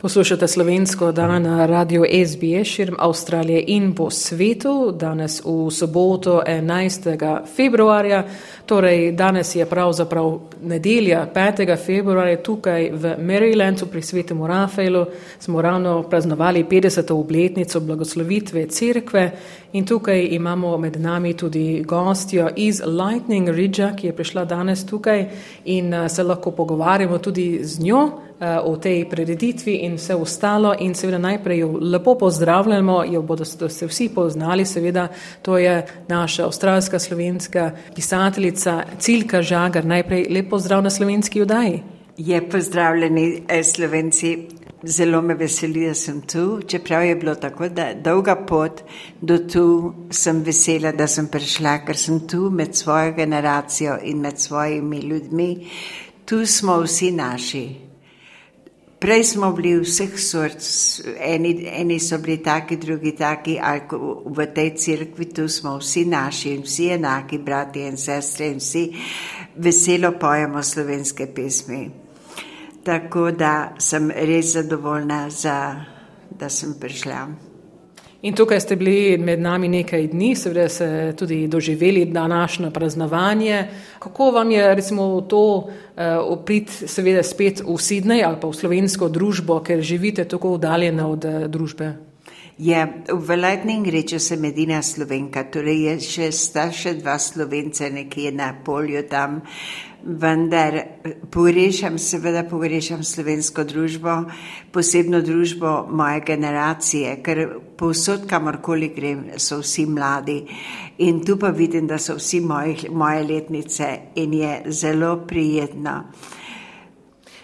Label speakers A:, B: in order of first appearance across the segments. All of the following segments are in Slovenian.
A: Poslušate slovensko dan na radio SBS širom Avstralije in po svetu, danes v soboto 11. februarja. Torej, danes je pravzaprav nedelja 5. februarja tukaj v Marylandu pri svetemu Rafaelu. Smo ravno praznovali 50. obletnico blagoslovitve cerkve in tukaj imamo med nami tudi gostjo iz Lightning Ridge, ki je prišla danes tukaj in se lahko pogovarjamo tudi z njo. Eh, o tej prededitvi in vse ostalo in seveda najprej jo lepo pozdravljamo, jo bodo se vsi poznali, seveda to je naša avstralska slovenska pisateljica Cilka Žagar. Najprej lepo zdrav na slovenski judaji.
B: Je pozdravljeni eh, slovenci. Zelo me veseli, da sem tu, čeprav je bilo tako da, dolga pot do tu, sem vesela, da sem prišla, ker sem tu med svojo generacijo in med svojimi ljudmi. Tu smo vsi naši. Prej smo bili vseh sort, eni, eni so bili taki, drugi taki, ali v tej crkvi tu smo vsi naši in vsi enaki, brati in sestre in vsi veselo pojemo slovenske pesmi. Tako da sem res zadovoljna, za, da sem prišla.
A: In tukaj ste bili med nami nekaj dni, seveda ste tudi doživeli današnjo praznovanje. Kako vam je recimo to uh, oprit, seveda spet v Sydney ali pa v slovensko družbo, ker živite tako oddaljene od uh, družbe?
B: Je, v Lightning reču sem edina slovenka, torej je še, sta še dva slovence nekje na polju tam. Vendar pogrešam, seveda pogrešam slovensko družbo, posebno družbo moje generacije, ker povsod, kamorkoli grem, so vsi mladi in tu pa vidim, da so vsi moje, moje letnice in je zelo prijetno.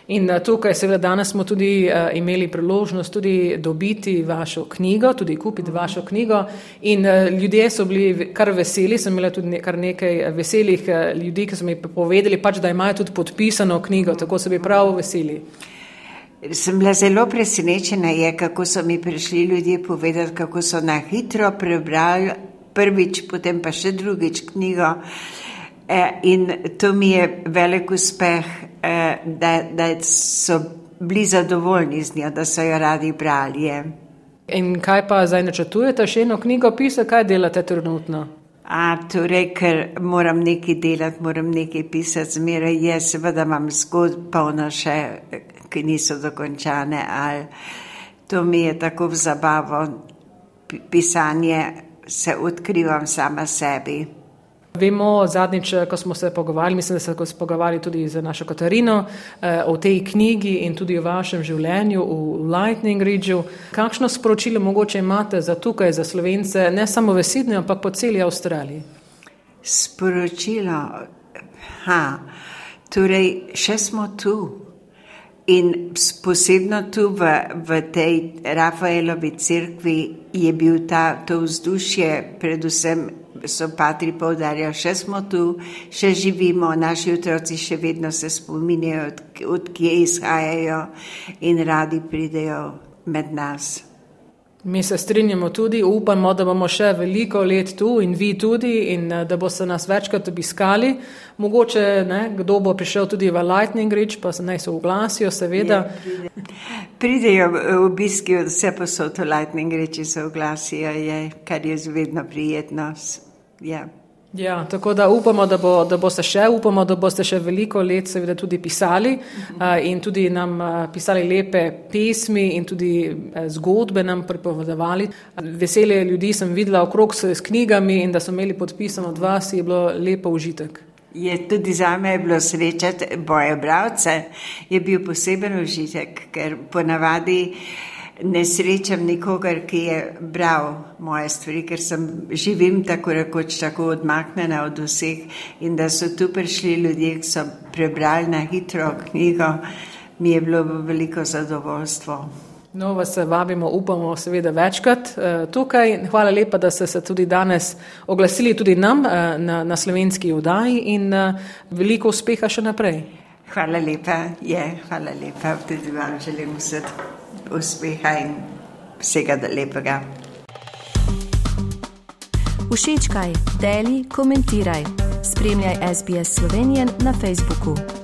A: In eh, tukaj, seveda, danes smo tudi uh, imeli priložnost tudi dobiti vašo knjigo, tudi kupiti vašo knjigo. In uh, ljudje so bili kar veseli, sem imela tudi ne, kar nekaj veselih uh, ljudi, ki so mi povedali, pač, da imajo tudi podpisano knjigo, tako so bili prav veseli.
B: Sem bila zelo presenečena, je, kako so mi prišli ljudje povedati, kako so na hitro prebrali prvič, potem pa še drugič knjigo. E, in to mi je velik uspeh, Eh, da, da so bili zadovoljni z njo, da so jo radi brali. Je.
A: In kaj pa zdaj načrtujete, še eno knjigo pisati, kaj delate trenutno?
B: A, torej, ker moram nekaj delati, moram nekaj pisati, zmeraj je, seveda imam zgodb polno še, ki niso dokončane, ali to mi je tako v zabavo, pisanje se odkrivam sama sebi.
A: Vemo, zadnjič, ko smo se pogovarjali, mislim, da se pogovarjali tudi z našo Katarino eh, o tej knjigi in tudi o vašem življenju v Lightning Ridgeu. Kakšno sporočilo mogoče imate za tukaj, za slovence, ne samo v Sydneyju, ampak po celi Avstraliji?
B: Sporočilo, ha, torej še smo tu. In posebno tu v, v tej Rafaelovi crkvi je bil ta, to vzdušje, predvsem so patri povdarjali, še smo tu, še živimo, naši otroci še vedno se spominjajo, od, od kje izhajajo in radi pridejo med nas.
A: Mi se strinjamo tudi, upamo, da bomo še veliko let tu in vi tudi in eh, da boste nas večkrat obiskali. Mogoče ne, kdo bo prišel tudi v Lightning Ridge, pa se naj se oglasijo, seveda. Je,
B: pride. Pridejo obiski od vse posod v Lightning Ridge, se oglasijo, je, kar je vedno prijetno. Ja.
A: Ja, tako da upamo, da, bo, da boste še, upamo, da boste še veliko let seveda tudi pisali uh, in tudi nam uh, pisali lepe pesmi in tudi uh, zgodbe nam pripovedovali. Veselje ljudi sem videla okrog s, s knjigami in da so imeli podpisano od vas, je bilo lepo užitek.
B: Je tudi za me bilo srečati boje bravce, je bil poseben užitek, ker ponavadi ne srečam nikogar, ki je bral moje stvari, ker sem živim tako rekoč tako odmaknjena od vseh in da so tu prišli ljudje, ki so prebrali na hitro knjigo, mi je bilo veliko zadovoljstvo.
A: No, vas vabimo, upamo, seveda večkrat uh, tukaj. Hvala lepa, da ste se tudi danes oglasili tudi nam uh, na, na slovenski vdaji in uh, veliko uspeha še naprej.
B: Hvala lepa, je, hvala lepa, tudi vam želim vse uspeha in vsega lepega.
C: Všečkaj, deli, komentiraj. Spremljaj SBS Slovenijo na Facebooku.